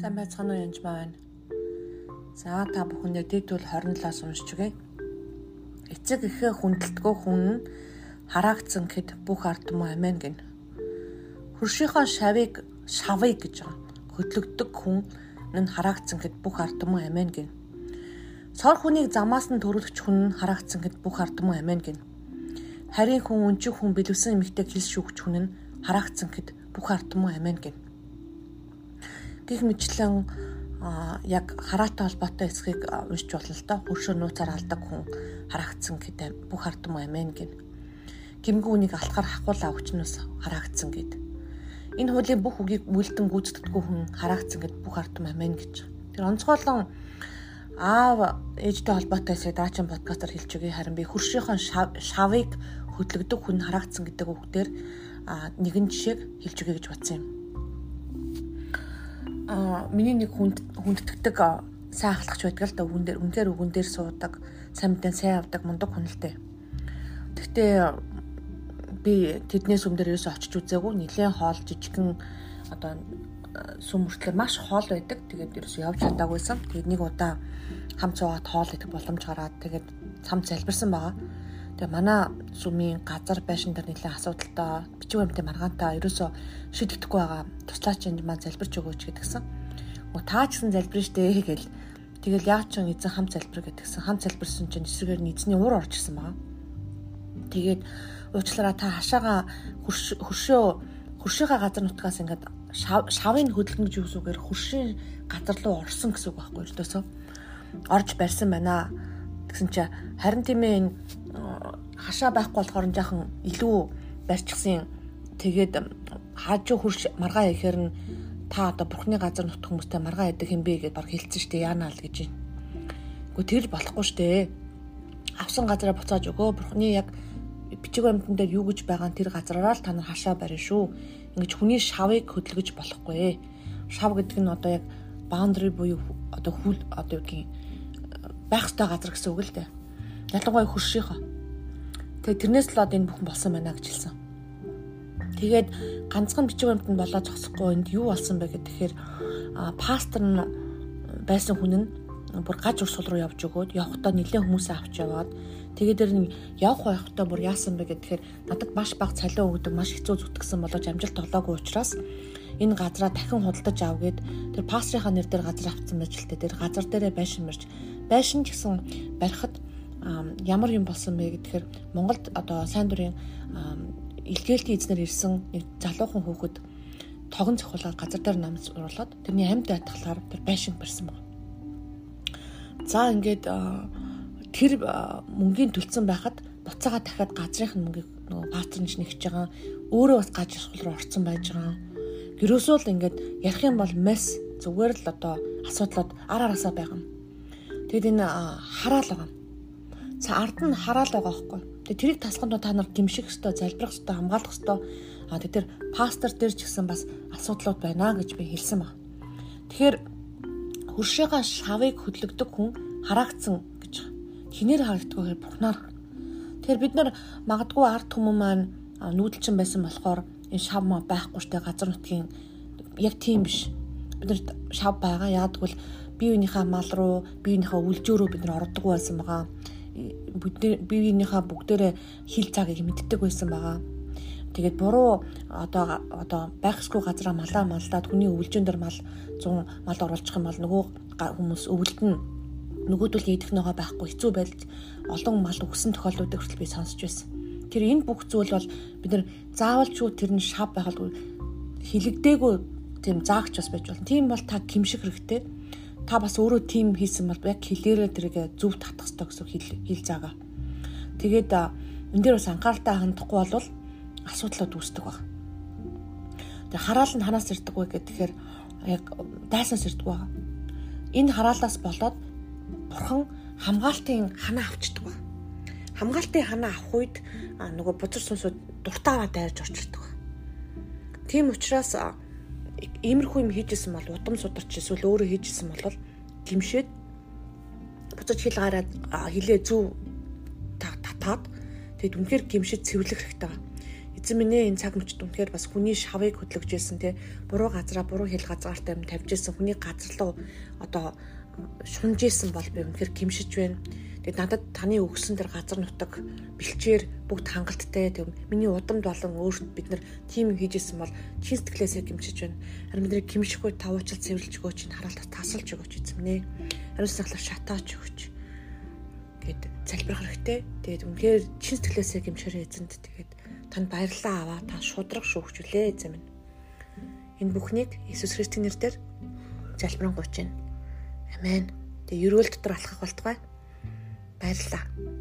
Сайн байцгаана уу янж байна. За та бүхэндээ дэд бол 27-аас уншиж өгье. Эцэг ихэ хүндэлтгөө хүн нь хараагдсан гэд бүх ард түмэн амен гин. Хөршийнхөө шавыг шавыг гэж байгаа. Хөдлөгдөг хүн нь хараагдсан гэд бүх ард түмэн амен гин. Цор хүнийг замаас нь төрүүлэгч хүн нь хараагдсан гэд бүх ард түмэн амен гин. Харин хүн өнчиг хүн бэлвсэн эмэгтэй хэл шүүгч хүн нь хараагдсан гэд бүх ард түмэн амен гин гих мэтлэн яг хараатай холбоотой эсхийг уншиж болно л доо. Хөршөө нууцаар алдаг хүн харагдсан гэдэг бүх ард юм амин гин. Гимгүү үнийг алхахаар хахуул авчнаас харагдсан гэд. Энэ хуулийн бүх үгийг үлдэн гүйцэтгэдэггүй хүн харагдсан гэд бүх ард юм амин гэж. Тэр онцгойлон аав ээжтэй холбоотой эсрэг даачин подкастаар хэлж өгье. Харин би хөршийнхөө шавыг хөдлөгдөг хүн харагдсан гэдэг үгдэр нэгэн жишээг хэлж өгье гэж бодсон юм миний нэг хүнд хүндтгэдэг сайн ахлагч байдаг л да үгэн дээр үнээр үгэн дээр суудаг мэдэн сайн авдаг мундаг хүн л дээ. Гэхдээ би тэднээс өмнөр ерөөсөө очиж үзээгүй нилээн хоол жижигхэн одоо сүм мөртлөө маш хоол байдаг. Тэгээд ерөөсөө явж чадаагүйсэн. Тэгээд нэг удаа хам цуугаад хоол идэх боломж гараад тэгээд цам залбирсан байгаа. Тэгээ манай сүмийн газар байшин дээр нэлээд асуудалтай бичиг баримтын маргаантай ерөөсөө шийдэгдэхгүй байгаа. Туслаач энэ маань залбирч өгөөч гэдгсэн. Өө таа ч гэсэн залбирэн штэ гэл. Тэгэл яа ч эзэн хам залбир гэдгсэн. Хам залбирсан чинь эсрэгээр нь эзний уур орж ирсэн байгаа. Тэгээд уучлаараа та хашаага хөршөө хөршийнхаа газар нутгаас ингээд шавын хөдөлгөн гэж үсүүгээр хөршийн газар руу орсон гэсэн үг байхгүй өртөөсөө орж барьсан байна. Тэгсэн чи харин тийм ээ энэ хашаа байхгүй болохоор нь жоохон илүү барьчихсан. Тэгээд хаажуу хурш маргаа ихээр нь та одоо бурхны газар нутг хүмүүстэй маргаа яадаг юм бэ гэдээ баг хэлсэн штэ яана л гэж байна. Гэхдээ тэр болохгүй штэ. Авсан газараа буцааж өгөө бурхны яг бичиг баримтан дээр юу гэж байгаа нь тэр газараараа л та нар хашаа барина шүү. Ингэж хүний шавыг хөдөлгөж болохгүй. Шав гэдэг нь одоо яг boundary буюу одоо хүл одоо юу гэдгийг байх ёстой газар гэсэн үг л дээ. Ялангуяа хөршийнхөө Тэгээ тэрнээс л од энэ бүхэн болсон байна гэж хэлсэн. Тэгээд ганцхан бичиг баримтанд болоо зогсохгүй энд юу болсон бэ гэхээр пастор нь байсан хүн нь бүр гаж урсгал руу явж өгөөд явхдаа нэлээд хүмүүсээ авч яваад тэгээд дэр нь явх байхдаа бүр яасан бэ гэхээр надад маш бага цалин өгдөг маш хэцүү зүтгэсэн болооч амжилт олоогүй учраас энэ газараа дахин худалдаж ав гэд тэр пастрийнхаа нэр дээр газар авцсан байж л тэр газар дээрээ байшин мэрч. Байшин гэсэн барихад ямар юм болсон бэ гэхээр Монголд одоо сайн дурын илгээлтийн эзнэр ирсэн нэг залуухан хүүхэд тогон цохолоор газар дээр намс уруулаад тэрний амьд байтгалаар тэр байшин барьсан байна. За ингээд тэр мөнгөний төлцсөн байхад буцаага дахиад газрынх нь мөнгийг нөгөө патрнж нэгж байгаа өөрөө бас гаж асуул руу орцсон байж байгаа. Гэрөөсөө л ингээд ярих юм бол мес зүгээр л одоо асуудлууд ар араасаа байгаа. Тэгэд энэ хараал байгаа Цаа ард нь хараал байгаа байхгүй. Тэгээ тэрийг тасганд та нар гимших хэвээр, залбирах хэвээр, хамгаалах хэвээр. А тэр пастор дээр ч гэсэн бас асуудлууд байна гэж би хэлсэн баг. Тэгэхээр хөршөөгөө шавыг хөдлөгдөг хүн хараагдсан гэж. Хинээр харагддаг гэхээр бурхнаар. Тэгэхээр бид нар магадгүй ард түмэн маань нүүдэлчин байсан болохоор энэ шав маа байхгүй штэ газар нутгийн яг тийм биш. Бид нар шав байгаа. Яагтвэл бие биенийхээ мал руу, бие биенийхээ үлжөөрөө бид нар ордог байсан байгаа биеийнхаа бүгдээрээ хил цагийг мэддэг байсан байгаа. Тэгээд буруу одоо одоо байхсгүй газараа малаа малдаад хүний өвлжөн дээр мал 100 мал оруулчих юм бол нөгөө хүмүүс өвлдөн нөгөөдөл идэх ногоо байхгүй хэцүү байлж олон мал өгсөн тохиолдлуудыг хүртэл би сонсч байсан. Тэр энэ бүх зүйл бол бид нар заавал ч тэр нь шав байхалгүй хилэгдээгүй тийм заагч бас байж болно. Тийм бол та гимших хэрэгтэй та бас өөрөө тим хийсэн бол яг хэлээрээ тэрийг зөв татах хэрэгтэй гэсэн хэл хэл заагаа. Тэгээд энэ дээр бас анхааралтай хандахгүй бол асуудлууд үүсдэг баг. Тэгээ хараал нь ханаас ирдэг вэ гэхээр яг дайсанаас ирдэг баг. Энэ хараалаас болоод бурхан хамгаалтын ханаа авчдаг баг. Хамгаалтын ханаа авах үед нөгөө бузар сүнсүүд дуртайгаа дайрж орчирдаг. Тийм учраас иймэрхүү юм хийжсэн бол удам сударч эсвэл өөрөө хийжсэн бол гимшээд буцаж хил гараад хилээ зүв татаад тэгэд үнэхээр гимшид цэвэрлэх хэрэгтэй байна. Эзэн минь энэ цаг мөчид үнэхээр бас хүний шавыг хөдлөж байсан те буруу газараа буруу хил газраартай юм тавьж байсан хүний газар руу одоо шунж исэн бол би үнэхээр гимшиж байна. Тэгээд надад таны өгсөн тэр газар нутаг бэлчээр бүгд хангалттай тэг миний удамд болон өөрт бид нар тийм хийж исэн бол чин сэтгэлээсээ гимшиж байна. Харин бидний гимшихгүй тавуучил цэвэрлж өгөөч ин хараалтаа тасалж өгөөч эзэм нэ. Хариу сахлаар шатаач өгөөч гэд залбирах хэрэгтэй. Тэгээд үнэхээр чин сэтгэлээсээ гимшээрэй эзэнд тэгээд танд баярлалаа аваа та шудраг шүүгчүүлээ эзэм минь. Энэ бүхнийг Иесус Христосийн нэрээр залбирanгуйч байна. Амен. Тэгээ ерөөл дотор алхах болтугай баярлалаа.